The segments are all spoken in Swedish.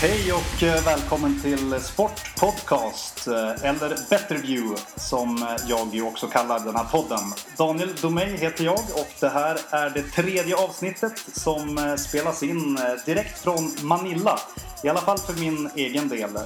Hej och eh, välkommen till Sportpodcast, eh, eller Better View som jag ju också kallar den här podden. Daniel Domeij heter jag och det här är det tredje avsnittet som eh, spelas in direkt från Manila. I alla fall för min egen del. Eh,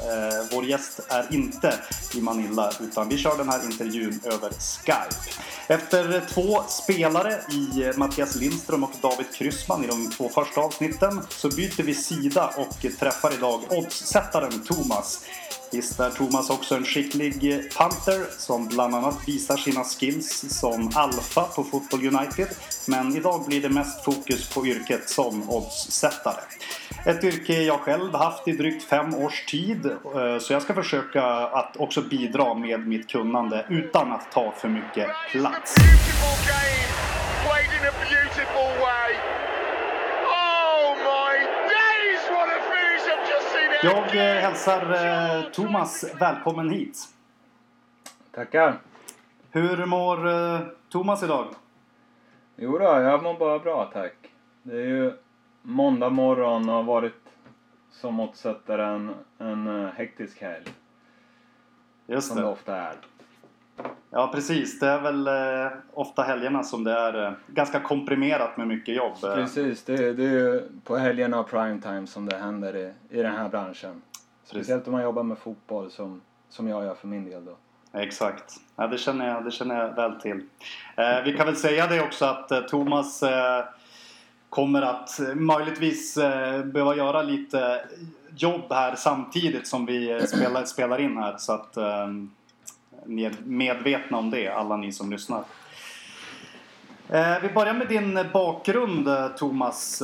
vår gäst är inte i Manila utan vi kör den här intervjun över Skype. Efter två spelare i Mattias Lindström och David Kryssman i de två första avsnitten så byter vi sida och träffar idag oddssättaren Thomas. Visst är Thomas också en skicklig panter, som bland annat visar sina skills som alfa på Football United. Men idag blir det mest fokus på yrket som oddssättare. Ett yrke jag själv haft i drygt fem års tid. Eh, så jag ska försöka att också bidra med mitt kunnande utan att ta för mycket plats. Jag eh, hälsar eh, Thomas välkommen hit. Tackar. Hur mår Thomas idag? Jo då, jag mår bara bra tack. Det är ju måndag morgon har varit som åtsättare en, en hektisk helg. Just som det. det ofta är. Ja precis, det är väl eh, ofta helgerna som det är eh, ganska komprimerat med mycket jobb. Precis, det, det är ju på helgerna och primetime som det händer i, i den här branschen. Speciellt om man jobbar med fotboll som, som jag gör för min del då. Exakt, ja, det, känner jag, det känner jag väl till. Eh, vi kan väl säga det också att eh, Thomas eh, kommer att eh, möjligtvis eh, behöva göra lite jobb här samtidigt som vi eh, spelar, spelar in här. Så att ehm, ni är medvetna om det, alla ni som lyssnar. Eh, vi börjar med din bakgrund, Thomas.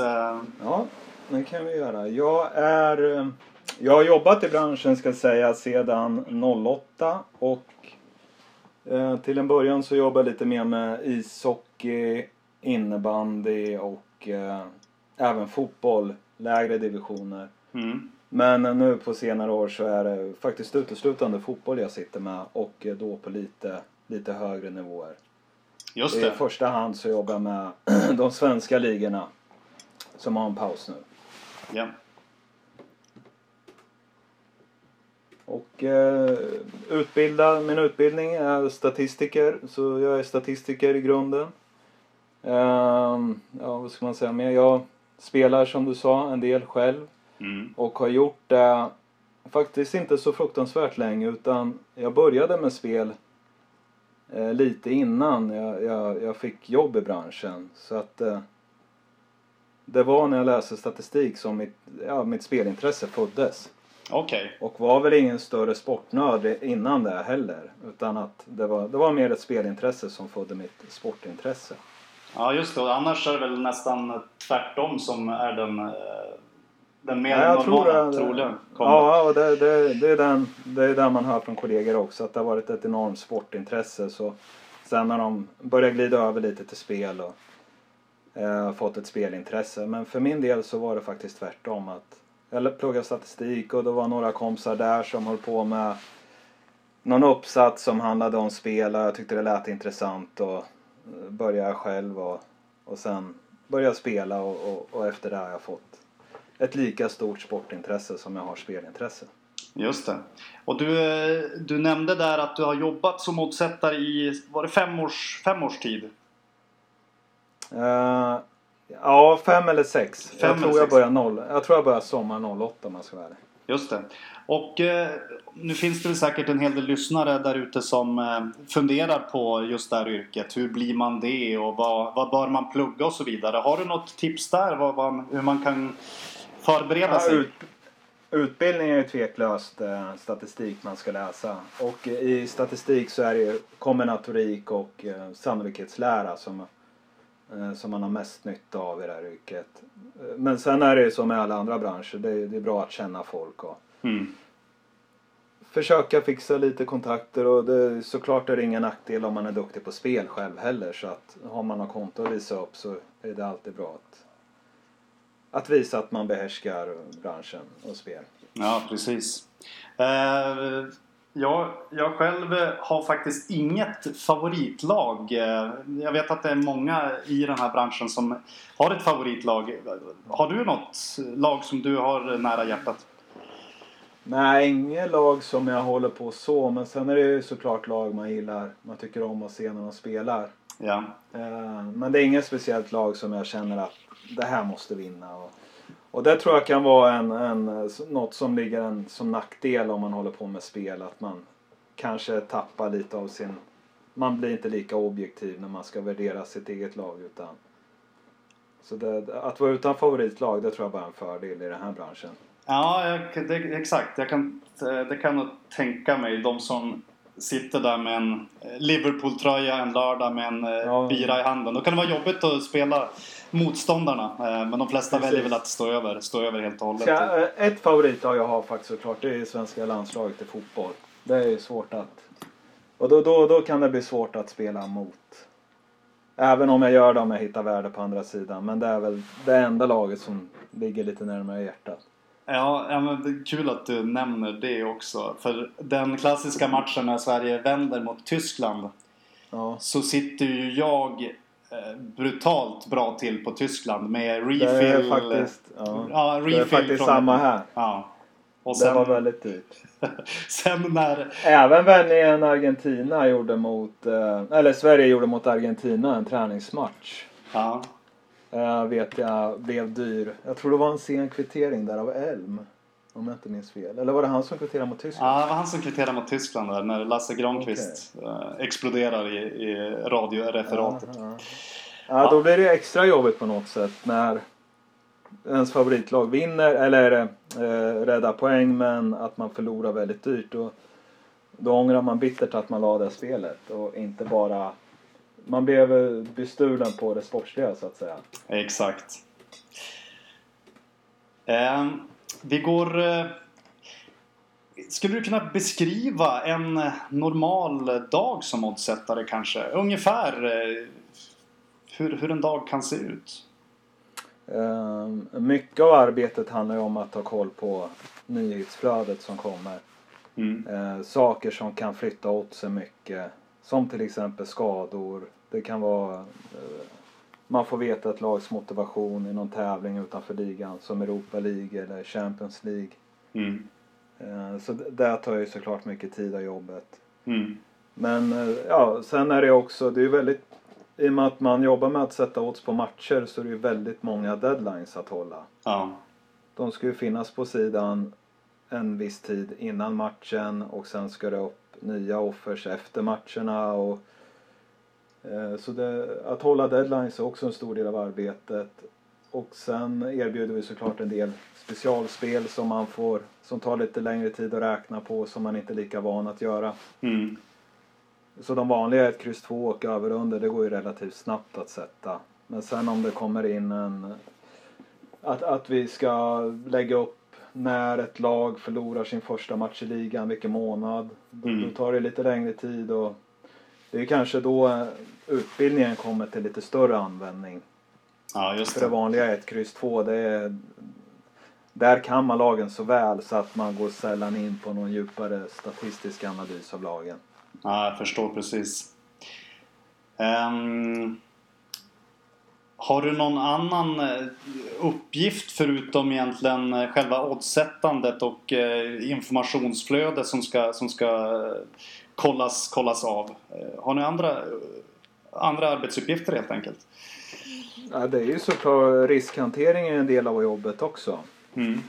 Ja, det kan vi göra. Jag är... Jag har jobbat i branschen ska jag säga sedan 08 och till en början så jobbade jag lite mer med ishockey, innebandy och även fotboll, lägre divisioner. Mm. Men nu på senare år så är det faktiskt uteslutande fotboll jag sitter med och då på lite, lite högre nivåer. Just det. I första hand så jobbar jag med de svenska ligorna som har en paus nu. Ja. Och eh, utbilda, min utbildning är statistiker, så jag är statistiker i grunden. Eh, ja, vad ska man säga mer? Jag spelar som du sa en del själv. Mm. Och har gjort det faktiskt inte så fruktansvärt länge utan jag började med spel eh, lite innan jag, jag, jag, fick jobb i branschen. Så att eh, det var när jag läste statistik som mitt, ja, mitt spelintresse föddes. Okej. Okay. Och var väl ingen större sportnörd innan det heller. Utan att det var, det var mer ett spelintresse som födde mitt sportintresse. Ja just det, och annars är det väl nästan tvärtom som är den eh, den mer ja, normala troligen kommer. Ja, och det, det, det, är den, det är det man hör från kollegor också. Att det har varit ett enormt sportintresse. Så sen när de börjar glida över lite till spel och eh, fått ett spelintresse. Men för min del så var det faktiskt tvärtom. att Jag pluggade statistik och det var några kompisar där som höll på med någon uppsats som handlade om spel och jag tyckte det lät intressant och eh, började själv och, och sen började jag spela och, och, och efter det har jag fått ett lika stort sportintresse som jag har spelintresse. Just det. Och du, du nämnde där att du har jobbat som oddsättare i, var det fem års, fem års tid? Uh, ja, fem eller sex. Fem jag, tror jag, började noll, jag tror jag började sommar 08 om man ska vara ärlig. Just det. Och eh, nu finns det väl säkert en hel del lyssnare där ute som eh, funderar på just det här yrket. Hur blir man det och vad, vad bör man plugga och så vidare. Har du något tips där? Vad, vad, hur man kan förbereda ja, sig? Ut, utbildning är ju tveklöst eh, statistik man ska läsa. Och i statistik så är det ju kombinatorik och eh, sannolikhetslära som, som man har mest nytta av i det här yrket. Men sen är det ju som med alla andra branscher, det är, det är bra att känna folk och mm. försöka fixa lite kontakter och det, såklart är det ingen nackdel om man är duktig på spel själv heller så att har man något konto att visa upp så är det alltid bra att att visa att man behärskar branschen och spel. Ja, precis. Eh, jag, jag själv har faktiskt inget favoritlag. Eh, jag vet att det är många i den här branschen som har ett favoritlag. Har du något lag som du har nära hjärtat? Nej, inget lag som jag håller på så. Men sen är det ju såklart lag man gillar. Man tycker om att se när de spelar. Ja. Eh, Men det är inget speciellt lag som jag känner att det här måste vinna. Och, och det tror jag kan vara en, en, något som ligger en som nackdel om man håller på med spel. Att man kanske tappar lite av sin... Man blir inte lika objektiv när man ska värdera sitt eget lag. utan Så det, att vara utan favoritlag det tror jag bara är en fördel i den här branschen. Ja, jag, det, exakt. Jag kan, det kan nog tänka mig. De som sitter där med en Liverpool-tröja en lördag med en Ja. ja. bira i handen. Då kan det vara jobbigt att spela motståndarna. Eh, Men de flesta Precis. väljer väl att stå över, stå över helt och hållet. Jag, eh, ett favoritlag jag har faktiskt såklart det är svenska landslaget i fotboll. Det är ju svårt att... Och då, då, då kan det bli svårt att spela mot. Även om jag gör det om jag hittar värde på andra sidan. Men det är väl det enda laget som ligger lite närmare hjärtat. Ja, ja men kul att du nämner det också. För den klassiska matchen när Sverige vänder mot Tyskland Ja, så sitter ju jag brutalt bra till på Tyskland med det är refill. faktiskt, ja, ja, det är refill faktiskt från- samma här. Ja. Och Det sen, var väldigt dyrt. sen när... Även vändningen Argentina gjorde mot, eh, eller Sverige gjorde mot Argentina en träningsmatch. Ja, Eh, vet jag blev dyr. Jag tror det var en sen kvittering där av Elm. Om jag inte minns fel. Eller var det han som kvitterade mot Tyskland? ja, det var han som kvitterade mot Tyskland där när Lasse Granqvist eh, exploderar i, i radioreferatet. Ja, ja. ja, då blir det extra jobbigt på något sätt när ens favoritlag vinner eller eh, räddar poäng men att man förlorar väldigt dyrt. Och då ångrar man bittert att man la det spelet och inte bara... Man blev bestulen på det sportsliga så att säga. Exakt. Eh, vi går... Eh, skulle du kunna beskriva en normal dag som oddsättare kanske? Ungefär eh, hur, hur en dag kan se ut? Eh, mycket av arbetet handlar ju om att ha koll på nyhetsflödet som kommer. Mm. Eh, saker som kan flytta åt sig mycket. Som till exempel skador. Det kan vara... Man får veta ett lags motivation i någon tävling utanför ligan. Som Europa League eller Champions League. Mm. Eh, så där tar ju såklart mycket tid av jobbet. Mm. Men eh, ja, sen är det också... Det är ju väldigt... I och med att man jobbar med att sätta odds på matcher så är det ju väldigt många deadlines att hålla. Ja. De ska ju finnas på sidan en viss tid innan matchen och sen ska det upp nya offers efter matcherna. Och, så det, att hålla deadlines är också en stor del av arbetet. Och sen erbjuder vi såklart en del specialspel som man får som tar lite längre tid att räkna på som man inte är lika van att göra. Mm. Så de vanliga är ett kryss 2 och över under det går ju relativt snabbt att sätta. Men sen om det kommer in en... Att, att vi ska lägga upp när ett lag förlorar sin första match i ligan, vilken månad. Då, Mm. då tar det lite längre tid och det är kanske då eh, utbildningen kommer till lite större användning. ja, just För det det. vanliga är ett kryss 2, det är... Där kan man lagen så väl så att man går sällan in på någon djupare statistisk analys av lagen. Ja, jag förstår precis. Ehm, har du någon annan eh, uppgift förutom egentligen eh, själva oddsättandet och eh, informationsflödet som ska, som ska kollas, kollas av? Har ni andra, andra arbetsuppgifter helt enkelt? Ja, det är ju såklart riskhantering är en del av jobbet också. Mm.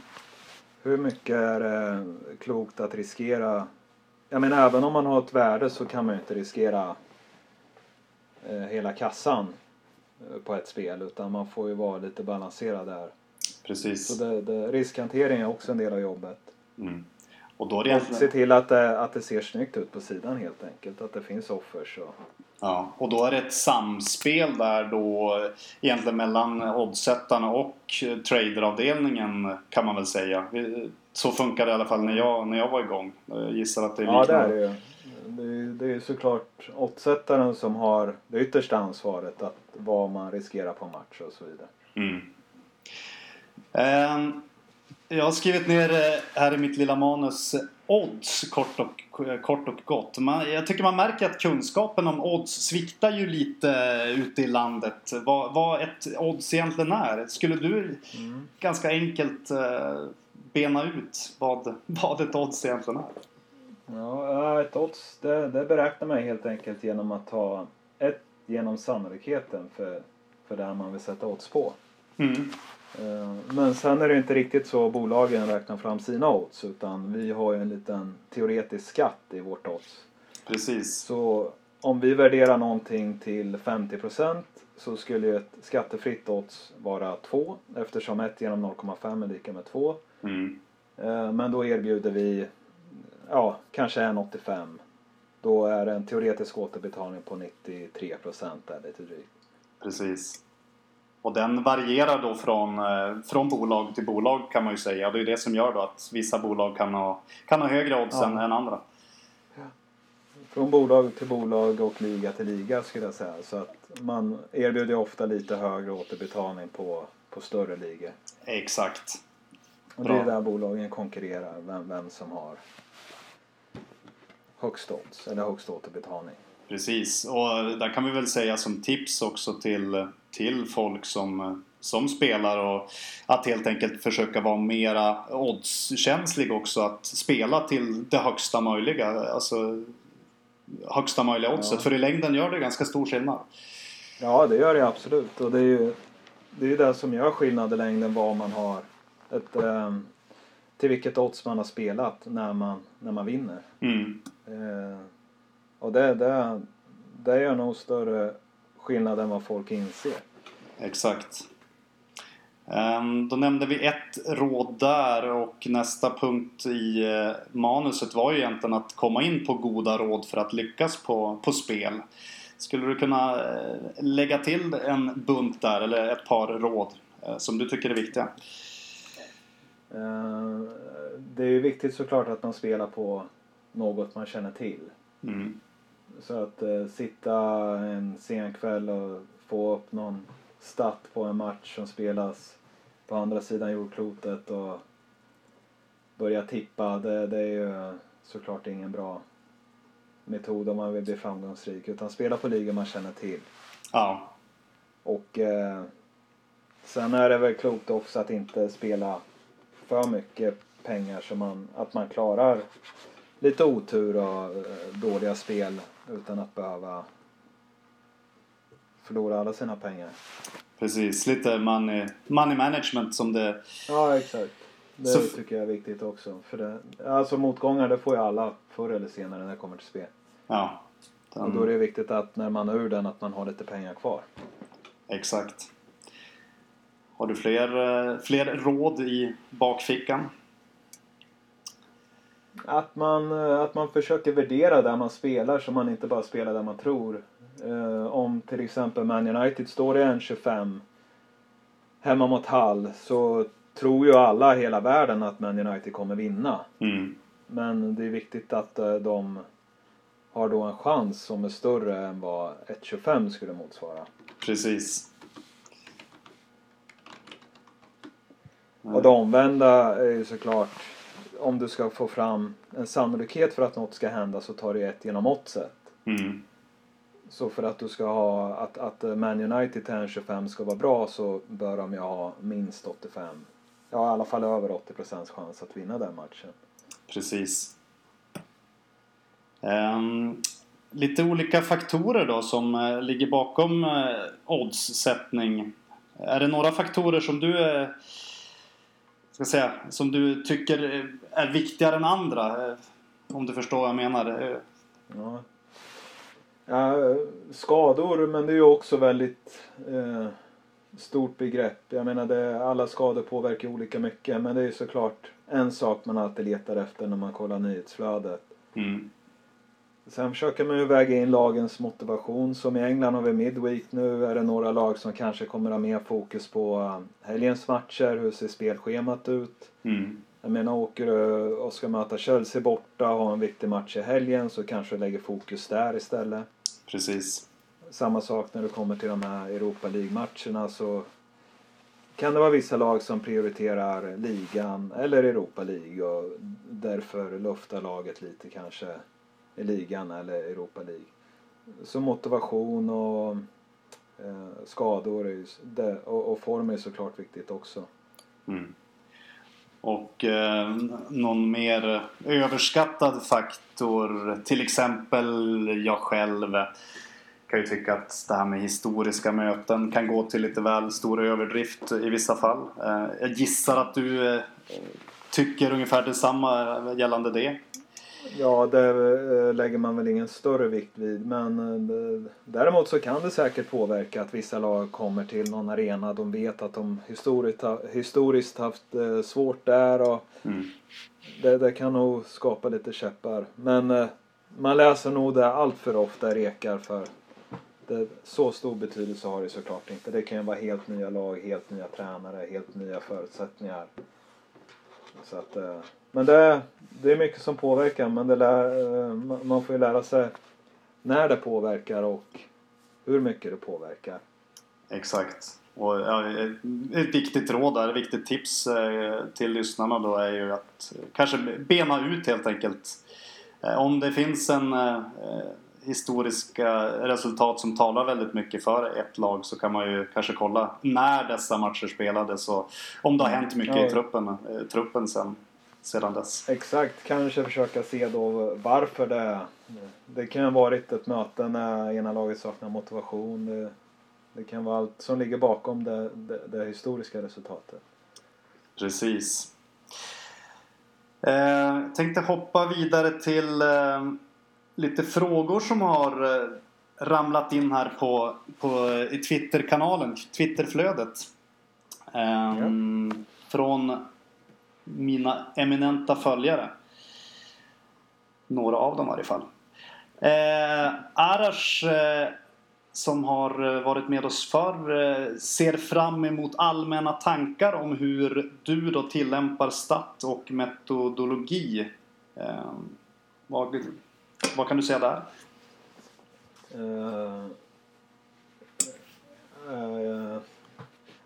Hur mycket är det klokt att riskera? Jag menar även om man har ett värde så kan man ju inte riskera eh, hela kassan eh, på ett spel utan man får ju vara lite balanserad där. Precis. Så det, det, riskhantering är också en del av jobbet. Mm. Och då är det egentligen... se till att det, att det ser snyggt ut på sidan helt enkelt. Att det finns offers och Ja, och då är det ett samspel där då egentligen mellan oddsättarna och traderavdelningen kan man väl säga. Så funkar det i alla fall när jag, när jag var igång. Jag gissar att det är Ja, det är liknande. det ju. Det är, det är ju såklart oddsättaren som har det yttersta ansvaret att vad man riskerar på match och så vidare. Mm. Ehm, jag har skrivit ner eh, här i mitt lilla manus eh, odds kort och, eh, kort och gott. Man, jag tycker man märker att kunskapen om odds sviktar ju lite ute i landet. Vad, vad ett odds egentligen är. Skulle du ganska enkelt bena ut vad, vad ett odds egentligen är? Ja, ett odds det, det beräknar man helt enkelt genom att ta ett genom sannolikheten för, för det man vill sätta odds på. Mm. Eh, Men sen är det inte riktigt så bolagen räknar fram sina odds utan vi har ju en liten teoretisk skatt i vårt odds. Precis. Så om vi värderar någonting till 50% så skulle ju ett skattefritt odds vara 2 eftersom 1 genom 0,5 är lika med 2. Mm. Eh, Men då erbjuder vi ja, kanske 1,85. Då är det en teoretisk återbetalning på 93% där lite drygt. Precis. Och den varierar då från, eh, från bolag till bolag kan man ju säga. Det är det som gör då att vissa bolag kan ha, kan ha högre odds Ja. än, än andra. Från bolag till bolag och liga till liga skulle jag säga. Så att man erbjuder ofta lite högre återbetalning på, på större ligor. Exakt. Och det är där bolagen konkurrerar, vem, vem som har högst odds eller högst återbetalning. Precis. Och där kan vi väl säga som tips också till, till folk som, som spelar och att helt enkelt försöka vara mera oddskänslig också. Att spela till det högsta möjliga. Alltså högsta möjliga oddset. Ja. För i längden gör det ganska stor skillnad. Ja, det gör det absolut. Och det är ju det, är ju det som gör skillnad i längden vad man har ett, ehm, till vilket odds man har spelat när man, när man vinner. Mm. Eh, och det, det, det gör nog större skillnad än vad folk inser. Exakt. Ehm, Då nämnde vi ett råd där och nästa punkt i eh, manuset var ju egentligen att komma in på goda råd för att lyckas på, på spel. Skulle du kunna eh, lägga till en bunt där eller ett par råd eh, som du tycker är viktiga? Eh, det är ju viktigt såklart att man spelar på något man känner till. Mm. Så att eh, sitta en sen kväll och få upp någon stat på en match som spelas på andra sidan jordklotet och börja tippa, det, det är ju såklart ingen bra metod om man vill bli framgångsrik. Utan spela på ligor man känner till. Ja, Och eh, sen är det väl klokt också att inte spela för mycket pengar så man, att man klarar lite otur och eh, dåliga spel utan att behöva förlora alla sina pengar. precis. Lite money, money management som det... Ja, exakt. Det Så- tycker jag är viktigt också. För det, alltså motgångar det får ju alla förr eller senare när det kommer till spel. Ja. Och då är det viktigt att när man är ur den att man har lite pengar kvar. Exakt. Har du fler, eh, fler råd i bakfickan? Att man, eh, att man försöker värdera där man spelar så man inte bara spelar där man tror. Eh, om till exempel Man United står i 1.25 hemma mot Hull så tror ju alla i hela världen att Man United kommer vinna. Mm. Men det är viktigt att eh, de har då en chans som är större än vad 1.25 skulle motsvara. Precis. Och det omvända är ju såklart om du ska få fram en sannolikhet för att något ska hända så tar du ett genom oddset. Mm. Så för att du ska ha att, att Man United till en 25 ska vara bra så bör de ju ha minst 85. Ja, i alla fall över 80% chans att vinna den matchen. Precis. Ehm, lite olika faktorer då som eh, ligger bakom eh, oddssättning. Är det några faktorer som du eh, ska säga, som du tycker är viktigare än andra? Eh, om du förstår vad jag menar. Eh, Ja. Ja, skador, men det är ju också väldigt eh, stort begrepp. Jag menar, det, alla skador påverkar olika mycket. Men det är ju såklart en sak man alltid letar efter när man kollar nyhetsflödet. Mm. Sen försöker man ju väga in lagens motivation. Som i England har vi Midweek nu. Är det några lag som kanske kommer ha mer fokus på eh, helgens matcher. Hur ser spelschemat ut? Mm. Jag menar åker du och ska möta Chelsea borta och har en viktig match i helgen så kanske du lägger fokus där istället. Precis. Samma sak när du kommer till de här Europa League-matcherna så kan det vara vissa lag som prioriterar ligan eller Europa League och därför luftar laget lite kanske i ligan eller Europa League. Så motivation och eh, skador är ju, det, och, och form är såklart viktigt också. Mm. Och eh, någon mer överskattad faktor, till exempel jag själv kan ju tycka att det här med historiska möten kan gå till lite väl stor överdrift i vissa fall. Eh, jag gissar att du eh, tycker ungefär detsamma gällande det. Ja, det eh, lägger man väl ingen större vikt vid. Men eh, däremot så kan det säkert påverka att vissa lag kommer till någon arena. De vet att de historiskt, historiskt haft eh, svårt där. Och mm. det, det, kan nog skapa lite käppar. Men man läser nog det allt för ofta rekar för det, så stor betydelse har det såklart inte. Det kan ju vara helt nya lag, helt nya tränare, helt nya förutsättningar. Så att, eh, men det, det är mycket som påverkar men det lär, eh, man får ju lära sig när det påverkar och hur mycket det påverkar. Exakt. Och, ja, eh, ett viktigt råd där, ett viktigt tips till lyssnarna då är ju att kanske bena ut helt enkelt. Om det finns en historiska resultat som talar väldigt mycket för ett lag så kan man ju kanske kolla när dessa matcher spelades och om det har hänt mycket ja. i truppen, truppen sen sedan dess. Exakt, kanske försöka se då varför det Det kan ha varit ett möte när ena laget saknar motivation. Det, det kan vara allt som ligger bakom det, det, det historiska resultatet. Precis. Eh, tänkte hoppa vidare till eh, lite frågor som har eh, ramlat in här på, på, i Twitterkanalen, Twitterflödet. Eh, ja. Från mina eminenta följare. Några av dem i varje fall. Eh, Arash eh, som har eh, varit med oss förr eh, ser fram emot allmänna tankar om hur du då tillämpar stat och metodologi. Eh, vad, vad kan du säga där? Uh, uh,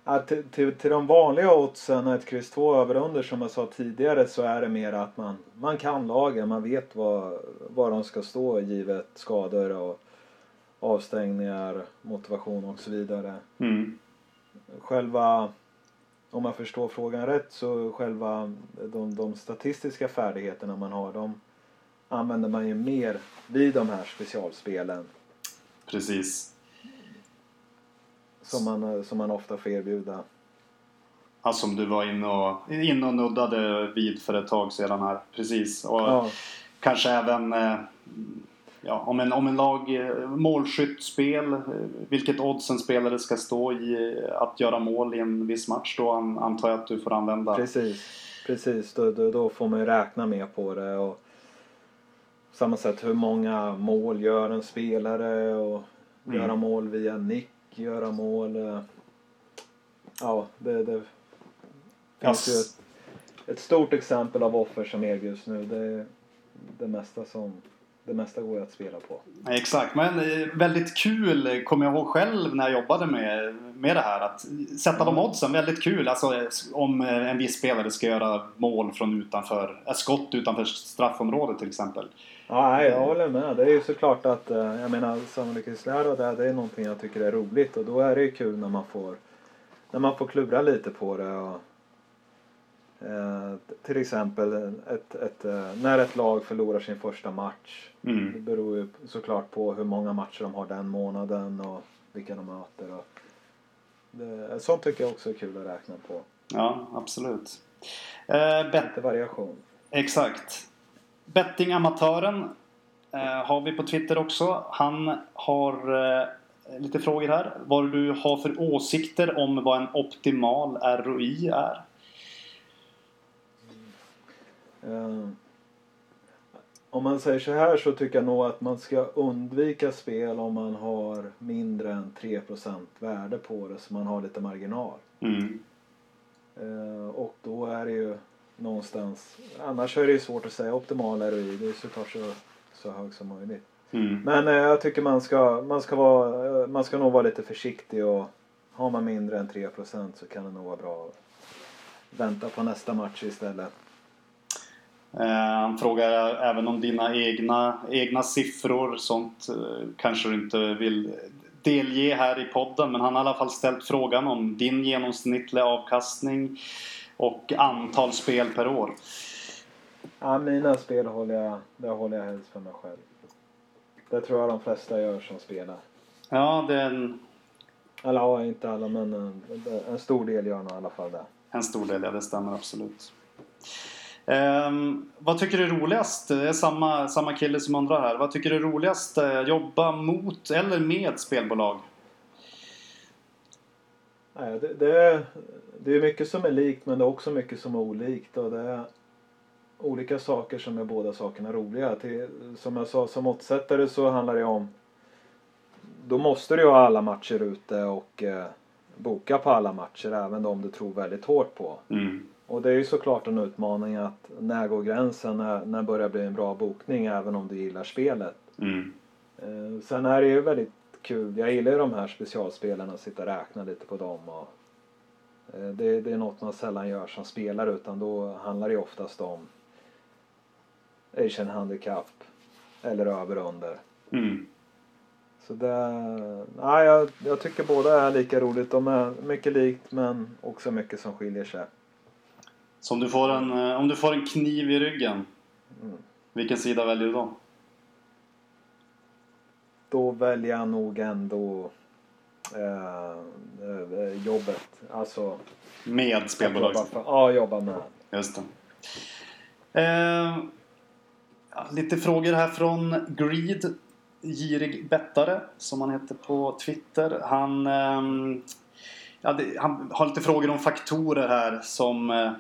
Ja, till, till, till de vanliga oddsen, ett kryss 2 över under som jag sa tidigare så är det mer att man, man kan lagen, man vet vad, vad de ska stå givet skador och avstängningar, motivation och så vidare. Mm. Själva, om man förstår frågan rätt, så själva de, de statistiska färdigheterna man har, de använder man ju mer vid de här specialspelen. Precis. Som man, som man ofta får erbjuda. Ja, som du var inne och, in och nuddade vid för ett tag sedan här. Precis. Och ja. kanske även eh, ja, om, en, om en lag eh, målskyttspel. Eh, vilket odds en spelare ska stå i att göra mål i en viss match. Då antar jag att du får använda. Precis. Precis. Då, då, då får man ju räkna med på det. Och samma sätt hur många mål gör en spelare och mm. göra mål via nick göra mål. Eh, ja, det, det finns ju ett, ett, stort exempel av offer som erbjuds nu. Det, det mesta som det mesta går ju att spela på. Exakt, men eh, väldigt kul kommer jag ihåg själv när jag jobbade med, med det här. Att sätta mm. de oddsen, väldigt kul. Alltså om en viss spelare ska göra mål från utanför, skott utanför straffområdet till exempel. Ja, jag håller med. Det är ju såklart att, eh, jag menar sannolikhetslära och det, det är någonting jag tycker är roligt och då är det ju kul när man får, när man får klubbra lite på det. Och, eh, till exempel ett, ett, eh, när ett lag förlorar sin första match. Mm. Det beror ju såklart på hur många matcher de har den månaden och vilka de möter. Och det, sånt tycker jag också är kul att räkna på. Ja, absolut. Eh, Lite variation. Exakt. Bettingamatören eh, har vi på Twitter också. Han har eh, lite frågor här. Vad du har för åsikter om vad en optimal ROI är? Uh, om man säger så här så tycker jag nog att man ska undvika spel om man har mindre än 3% värde på det så man har lite marginal. Mm. Uh, och då är det ju någonstans. Annars är det ju svårt att säga optimal ROI. Det är såklart så, så hög som möjligt. Mm. Men eh, jag tycker man ska, man, ska vara, eh, man ska nog vara lite försiktig och har man mindre än 3% så kan det nog vara bra att vänta på nästa match istället. Eh, han frågar även om dina egna, egna siffror. Sånt eh, kanske du inte vill delge här i podden. Men han har i alla fall ställt frågan om din genomsnittliga avkastning Och antal spel per år. Ja, mina spel håller jag, det håller jag helst för mig själv. Det tror jag de flesta gör som spelar. Ja, det är en, Eller ja, inte alla men en, en stor del gör nog i alla fall det. en stor del, ja det stämmer absolut. Ehm, vad tycker du är roligast? Det är samma, samma kille som undrar här. Vad tycker du är roligast? eh, Jobba mot eller med spelbolag? Nej, det, det, är, det är mycket som är likt men det är också mycket som är olikt. Och det är olika saker som är båda sakerna roliga. Till, som jag sa, som måttsättare så handlar det om då måste du ha alla matcher ute och eh, boka på alla matcher även de du tror väldigt hårt på. Mm. Och det är ju såklart en utmaning att när går gränsen, när, när börjar bli en bra bokning även om du gillar spelet. Mm. Eh, sen är det ju väldigt kul, jag gillar ju de här specialspelen och sitta och räkna lite på dem. Och, eh, det, det är något man sällan gör som spelare utan då handlar det ju oftast om Asian Handicap eller över och under. Mm. Så det, nej, jag, jag tycker båda är lika roligt. De är mycket likt men också mycket som skiljer sig. Så om du, får en, eh, om du får en kniv i ryggen, Mm. vilken sida väljer du då? Då väljer jag nog ändå eh, eh, jobbet. Alltså Med jobba spelbolag? för, ja, jobba med. Just det. Eh, lite frågor här från Greed. Girig bettare som han heter på Twitter. Han, ehm, ja, det, han har lite frågor om faktorer här som eh,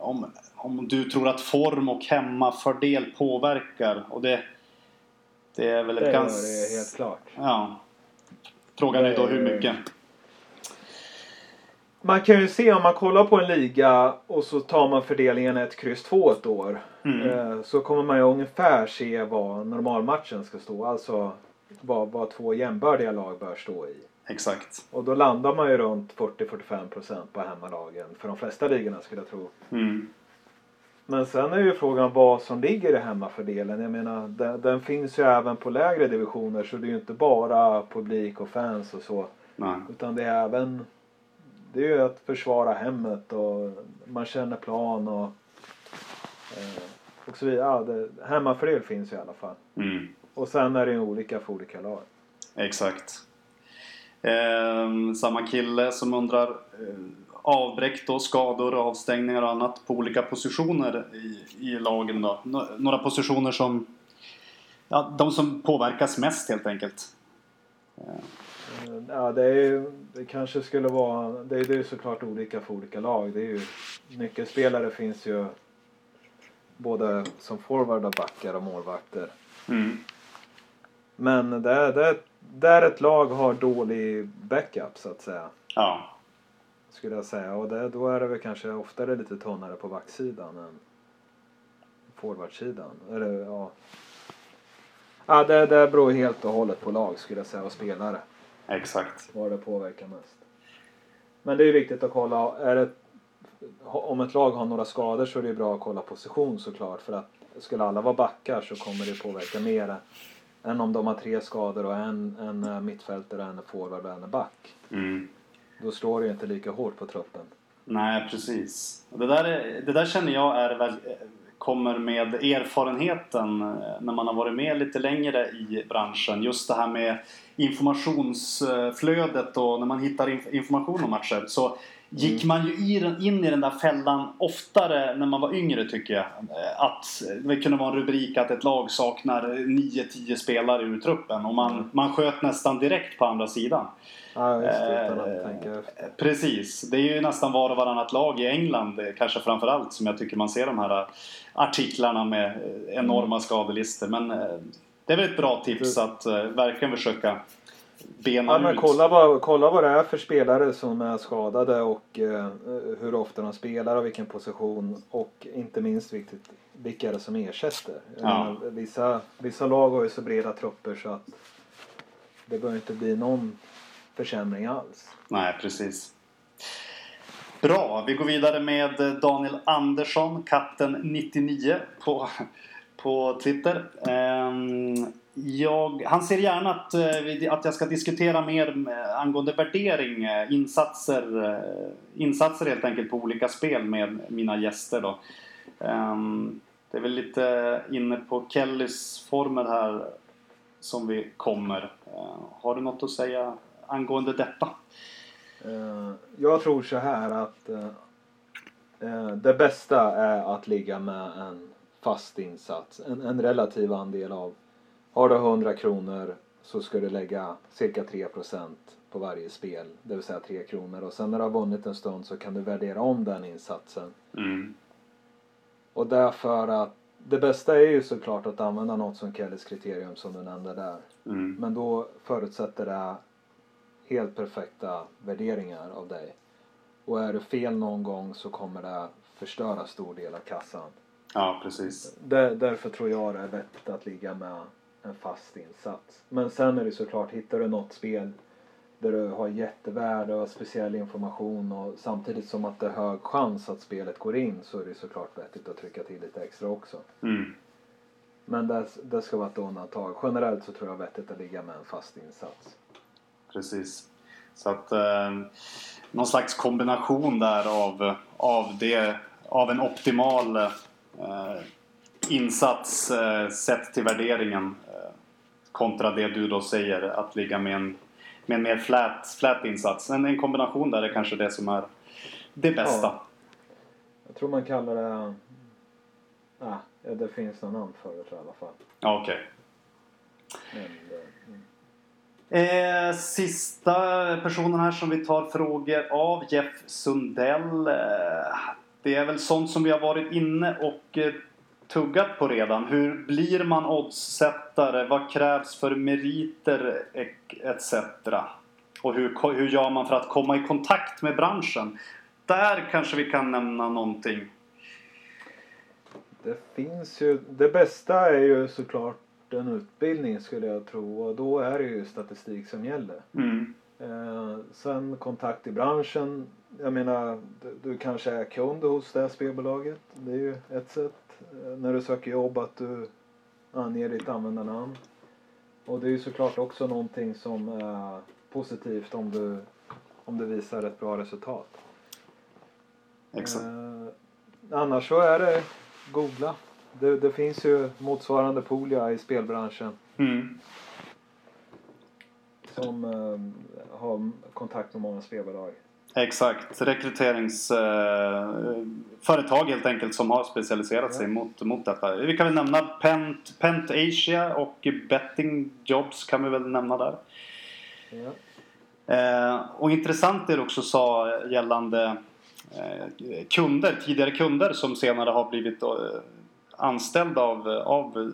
om, om du tror att form och hemmafördel påverkar. Och det, det är väl Det ett ganska... det helt klart. Ja. Frågan är då hur mycket? Man kan ju se om man kollar på en liga och så tar man fördelningen 1, kryss 2 ett år. Mm. Eh, så kommer man ju ungefär se vad normalmatchen ska stå. Alltså vad, vad två jämbördiga lag bör stå i. Exakt. Och då landar man ju runt 40-45% på hemmalagen för de flesta ligorna skulle jag tro. Mm. Men sen är ju frågan vad som ligger i hemmafördelen. Jag menar den, den finns ju även på lägre divisioner så det är ju inte bara publik och fans och så. Nej. Utan det är även det är ju att försvara hemmet och man känner plan och, eh, och så vidare. Ja, det, hemmafördel finns ju i alla fall. Mm. Och sen är det ju olika för olika lag. Exakt. Ehm, samma kille som undrar eh, avbräck då, skador, avstängningar och annat på olika positioner i, i lagen då. Nå- Några positioner som Ja, de som påverkas mest helt enkelt. Eh, Ja, det, är, ju- det kanske skulle vara... Det, är- det ju såklart olika för olika lag. Det är ju, nyckelspelare finns ju både som forward och backar och målvakter. Mm. Men där, där, där ett lag har dålig backup så att säga. Ja, Skulle jag säga. Och det, då är det väl kanske oftare lite tunnare på backsidan än forwardsidan. Eller ja. Ja, det, det beror helt och hållet på lag skulle jag säga och spelare. exakt. Vad det påverkar mest. Men det är ju viktigt att kolla. Är det, om ett lag har några skador så är det ju bra att kolla position såklart. För att skulle alla vara backar så kommer det påverka mer än om de har tre skador och en, en är mittfältare, en forward och en back. Mm. Då slår det ju inte lika hårt på truppen. Nej, precis. Det där, är, det där känner jag är väl, kommer med erfarenheten eh, när man har varit med lite längre i branschen. Just det här med informationsflödet och när man hittar inf- information om matcher. Så gick man ju in i den där fällan oftare när man var yngre tycker jag. Att det kunde vara en rubrik att ett lag saknar 9-10 spelare ur truppen och man, man sköt nästan direkt på andra sidan. Ja, just det. Eh, att. Precis. Det är ju nästan var och varannat lag i England eh, kanske framför allt som jag tycker man ser de här eh, artiklarna med eh, enorma skadelistor. Men det är väl ett bra tips att verkligen försöka bena Ja, ut. kolla, vad, kolla vad det är för spelare som är skadade och eh, hur ofta de spelar och vilken position. Och inte minst viktigt, vilka är det som ersätter? Ja. menar, vissa, vissa lag har ju så breda trupper så att det bör inte bli någon försämring alls. Nej, precis. Bra, vi går vidare med Daniel Andersson, katten 99 på, på Twitter. Ehm, jag, han ser gärna att, eh, att jag ska diskutera mer angående värdering, eh, insatser, eh, insatser helt enkelt på olika spel med mina gäster. Då. Ehm, det är väl lite inne på Kellys former här som vi kommer. Ehm, har du något att säga angående detta? Jag tror så här att det bästa är att ligga med en fast insats. En, en relativ andel av. Har du 100 kronor så ska du lägga cirka 3% på varje spel. Det vill säga 3 kronor. Och sen när du har vunnit en stund så kan du värdera om den insatsen. Mm. Och därför att det bästa är ju såklart att använda något som Kellys kriterium som du nämnde där. Mm. Men då förutsätter det helt perfekta värderingar av dig. Och är det fel någon gång så kommer det förstöra stor del av kassan. Ja, precis. Där, därför tror jag det är vettigt att ligga med en fast insats. Men sen är det såklart, hittar du något spel där du har jättevärde och speciell information och samtidigt som att det är hög chans att spelet går in så är det såklart vettigt att trycka till lite extra också. Mm. Men det, det ska vara ett undantag. Generellt så tror jag vettigt att ligga med en fast insats. Precis. Så att eh, någon slags kombination där av, av, det, av en optimal eh, insats eh, sett till värderingen eh, kontra det du då säger att ligga med en, med en mer flat, flat insats. En, en kombination där är kanske det som är det bästa. Ja. Jag tror man kallar det... Ah, ja, det finns någon namn för det tror jag i alla fall. Ja, Okej. Men det, mm. Eh, sista personen här som vi tar frågor av, Jeff Sundell. Eh, det är väl sånt som vi har varit inne och eh, tuggat på redan. Hur blir man oddssättare? Vad krävs för meriter etc. Och hur, hur gör man för att komma i kontakt med branschen? Där kanske vi kan nämna någonting. det finns ju... Det bästa är ju såklart en utbildning skulle jag tro och då är det ju statistik som gäller. Mm. Eh, sen kontakt i branschen. Jag menar, du, du kanske är kund hos det här spelbolaget. Det är ju ett sätt. Eh, när du söker jobb att du anger ditt användarnamn. Och det är ju såklart också någonting som är positivt om du, om du visar ett bra resultat. Exakt. Eh, annars så är det googla. Det, det finns ju motsvarande Poolia i spelbranschen Mm. som eh, har kontakt med många spelbolag. Exakt. Rekryteringsföretag eh, helt enkelt som har specialiserat sig mot, mot detta. Vi kan väl nämna Pent, Pent Asia och Betting Jobs kan vi väl nämna där. Ja. Eh, och intressant är det också sa gällande eh, kunder, tidigare kunder som senare har blivit anställda av, av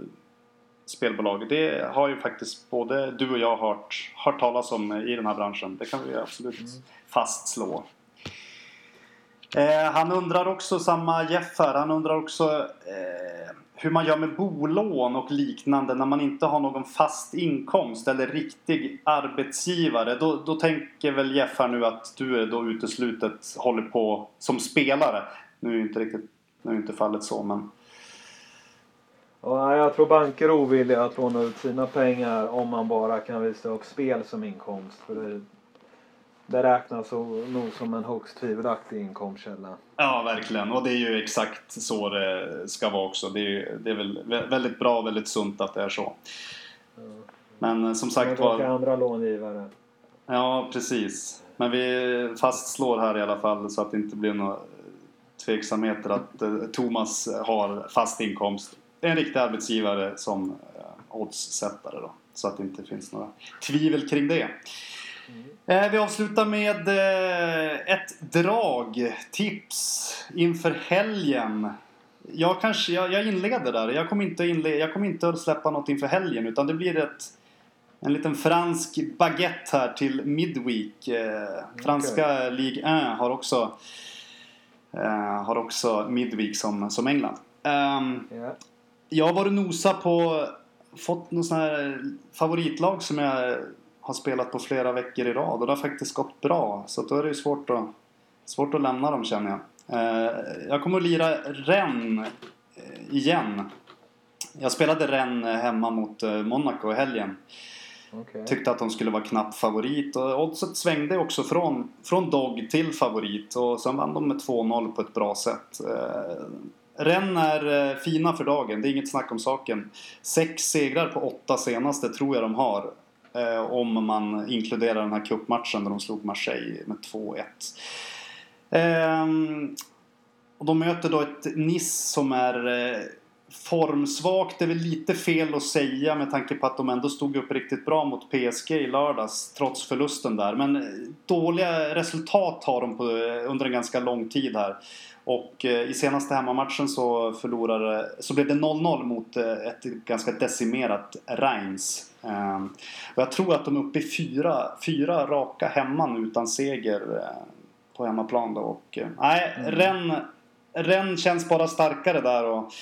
spelbolag. Det har ju faktiskt både du och jag hört, hört talas om i den här branschen. Det kan vi absolut fastslå. Eh, han undrar också, samma Jeff här, han undrar också eh, hur man gör med bolån och liknande när man inte har någon fast inkomst eller riktig arbetsgivare. Då, då tänker väl Jeff här nu att du är då uteslutet håller på som spelare. Nu är ju inte riktigt, nu är inte fallet så men Ja, jag tror banker är ovilliga att låna ut sina pengar om man bara kan visa upp spel som inkomst. För det, det räknas nog som en högst tvivelaktig inkomstkälla. Ja, verkligen. Och det är ju exakt så det ska vara också. Det är, ju- det är väl vä- väldigt bra och väldigt sunt att det är så. Men eh, som sagt det var... andra långivare. Ja, precis. Men vi fastslår här i alla fall så att det inte blir några tveksamheter att eh, Thomas har fast inkomst. En riktig arbetsgivare som eh, oddssättare då. Så att det inte finns några tvivel kring det. Eh, vi avslutar med eh, ett dragtips inför helgen. Jag, kanske, jag, jag inleder där. Jag kommer, inte inle- jag kommer inte att släppa något inför helgen utan det blir ett, en liten fransk baguette här till Midweek. Franska Ligue 1 har också, har också Midweek som, som England. Ehm, Ja. Jag har varit nosa på fått någon sån här favoritlag som jag har spelat på flera veckor i rad och det har faktiskt gått bra. Så då är det ju svårt att, svårt att lämna dem känner jag. Eh, jag kommer att lira Rennes eh, igen. Jag spelade Rennes hemma mot eh, Monaco i helgen. Okay. Tyckte att de skulle vara knapp favorit och oddset svängde också från, från dog till favorit och sen vann de med 2-0 på ett bra sätt. Eh, Rennes är fina för dagen, det är inget snack om saken. Sex segrar på åtta senaste tror jag de har. Eh, om man inkluderar den här cupmatchen där de slog Marseille med 2-1. Ehm, och de möter då ett Nice som är eh, formsvagt. Är väl lite fel att säga med tanke på att de ändå stod upp riktigt bra mot PSG i lördags trots förlusten där. Men eh, dåliga resultat har de på, eh, under en ganska lång tid här. Och eh, i senaste hemmamatchen så förlorade, så blev det 0-0 mot ett ganska decimerat Reims. Eh, och jag tror att de är uppe i fyra, fyra raka hemman utan seger på hemmaplan då. Och, nej, mm. Ren känns bara starkare där och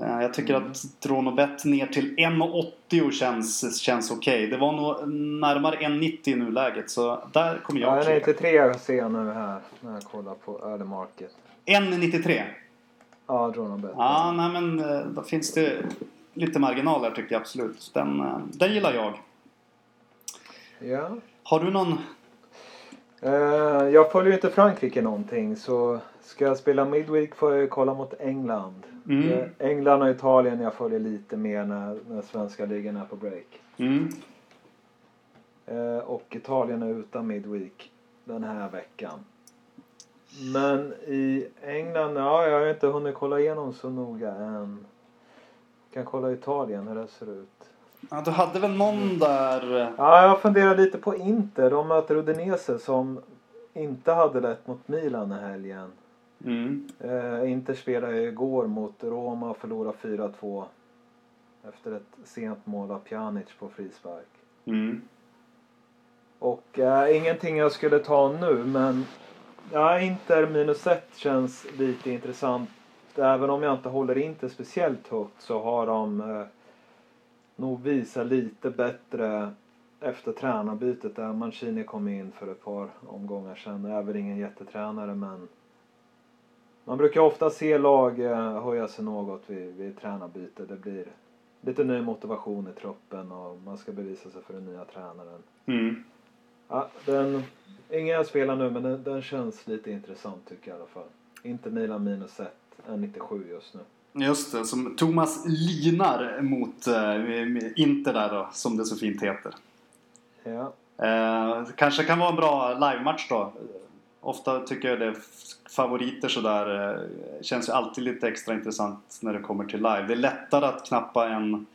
jag tycker mm. att Dronobet ner till 1,80 känns, känns okej. Okay. Det var nog närmare 1,90 i nuläget så där kommer jag ja, 1,93 ser jag nu här när jag kollar på early market. 1,93? Ja, Dronobet. Ja, nej men eh, då finns det lite marginaler tycker jag absolut. Den, eh, den gillar jag. Ja. Har du någon? Jag följer ju inte Frankrike någonting så Ska jag spela Midweek får jag kolla mot England. Mm. England och Italien jag följer lite mer när, när svenska ligan är på break. Mm. Eh, och Italien är utan Midweek den här veckan. Men i England, ja jag har inte hunnit kolla igenom så noga än. Kan kolla Italien hur det ser ut. Ja, du hade väl någon där? Ja, jag funderar lite på Inter. De möter Udinese som inte hade lätt mot Milan i helgen. Mm. Eh, Inter spelade igår mot Roma och förlorade 4-2 efter ett sent mål av Pjanic på frispark. Mm. Och eh, ingenting jag skulle ta nu men ja, Inter minus 1 känns lite intressant. Även om jag inte håller Inter speciellt högt så har de eh, nog visat lite bättre efter tränarbytet där Mancini kom in för ett par omgångar sedan. Jag är väl ingen jättetränare men man brukar ofta se lag eh, höja sig något vid, vid tränarbyte. Det blir lite ny motivation i truppen och man ska bevisa sig för den nya tränaren. Mm. Ja, den, ingen jag spelar nu men den, den, känns lite intressant tycker jag i alla fall. Inte Milan minus 1, 97 just nu. Just det, som Thomas linar mot äh, Inter där då, som det så fint heter. Ja. Eh, kanske kan vara en bra livematch då. Ofta tycker jag det favoriter sådär eh, känns ju alltid lite extra intressant när det kommer till live. Det är lättare att knappa en,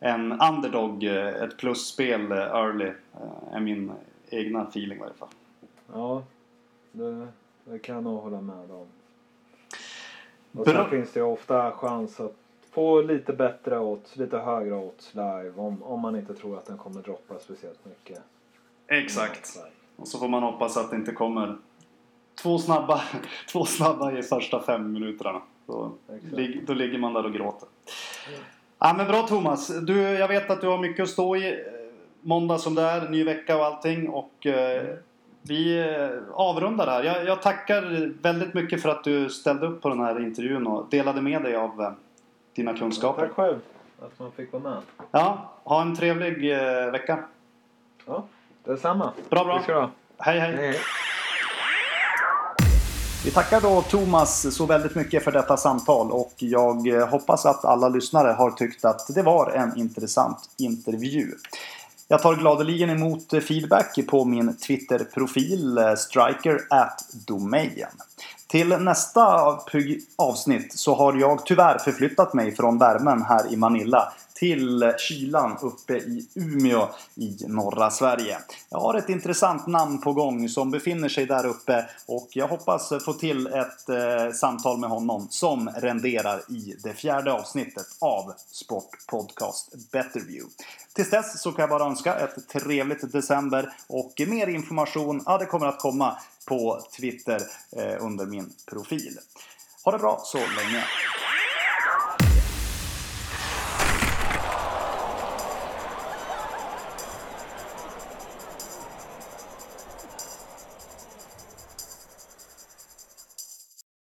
en underdog, eh, ett plusspel eh, early, är min egna feeling i varje fall. Ja, det, det kan jag nog hålla med om. Och Bra. sen finns det ju ofta chans att få lite bättre odds, lite högre odds live om, om man inte tror att den kommer droppa speciellt mycket. Exakt. Och så får man hoppas att det inte kommer två snabba, två snabba i första fem minuterna. Då, då ligger man där och gråter. Mm. Ja, men bra Thomas. Du, jag vet att du har mycket att stå i. Eh, måndag som det är, ny vecka och allting. Och eh, mm. vi eh, avrundar här. Jag, jag, tackar väldigt mycket för att du ställde upp på den här intervjun och delade med dig av eh, dina kunskaper. Tack själv att man fick vara med. Ja, ha en trevlig eh, vecka. Ja, detsamma. Bra, bra. Hej, hej. hej, hej. Vi tackar då Thomas så väldigt mycket för detta samtal och jag eh, hoppas att alla lyssnare har tyckt att det var en intressant intervju. Jag tar gladeligen emot feedback på min Twitter-profil eh, striker at domain. Till nästa avsnitt så har jag tyvärr förflyttat mig från värmen här i Manila till kylan uppe i Umeå i norra Sverige. Jag har ett intressant namn på gång som befinner sig där uppe och jag hoppas få till ett eh, samtal med honom som renderar i det fjärde avsnittet av Sportpodcast Betterview. Tills dess så kan jag bara önska ett trevligt december och mer information, ja det kommer att komma på Twitter eh, under min profil. Ha det bra så länge!